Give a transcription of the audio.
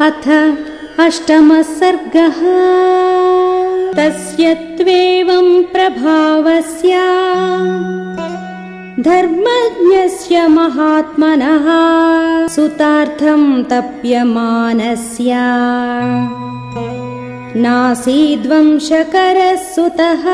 अथ अष्टमः सर्गः तस्य त्वेवं प्रभावस्य धर्मज्ञस्य महात्मनः सुतार्थम् तप्यमानस्य। नासीद्वंशकरः सुतः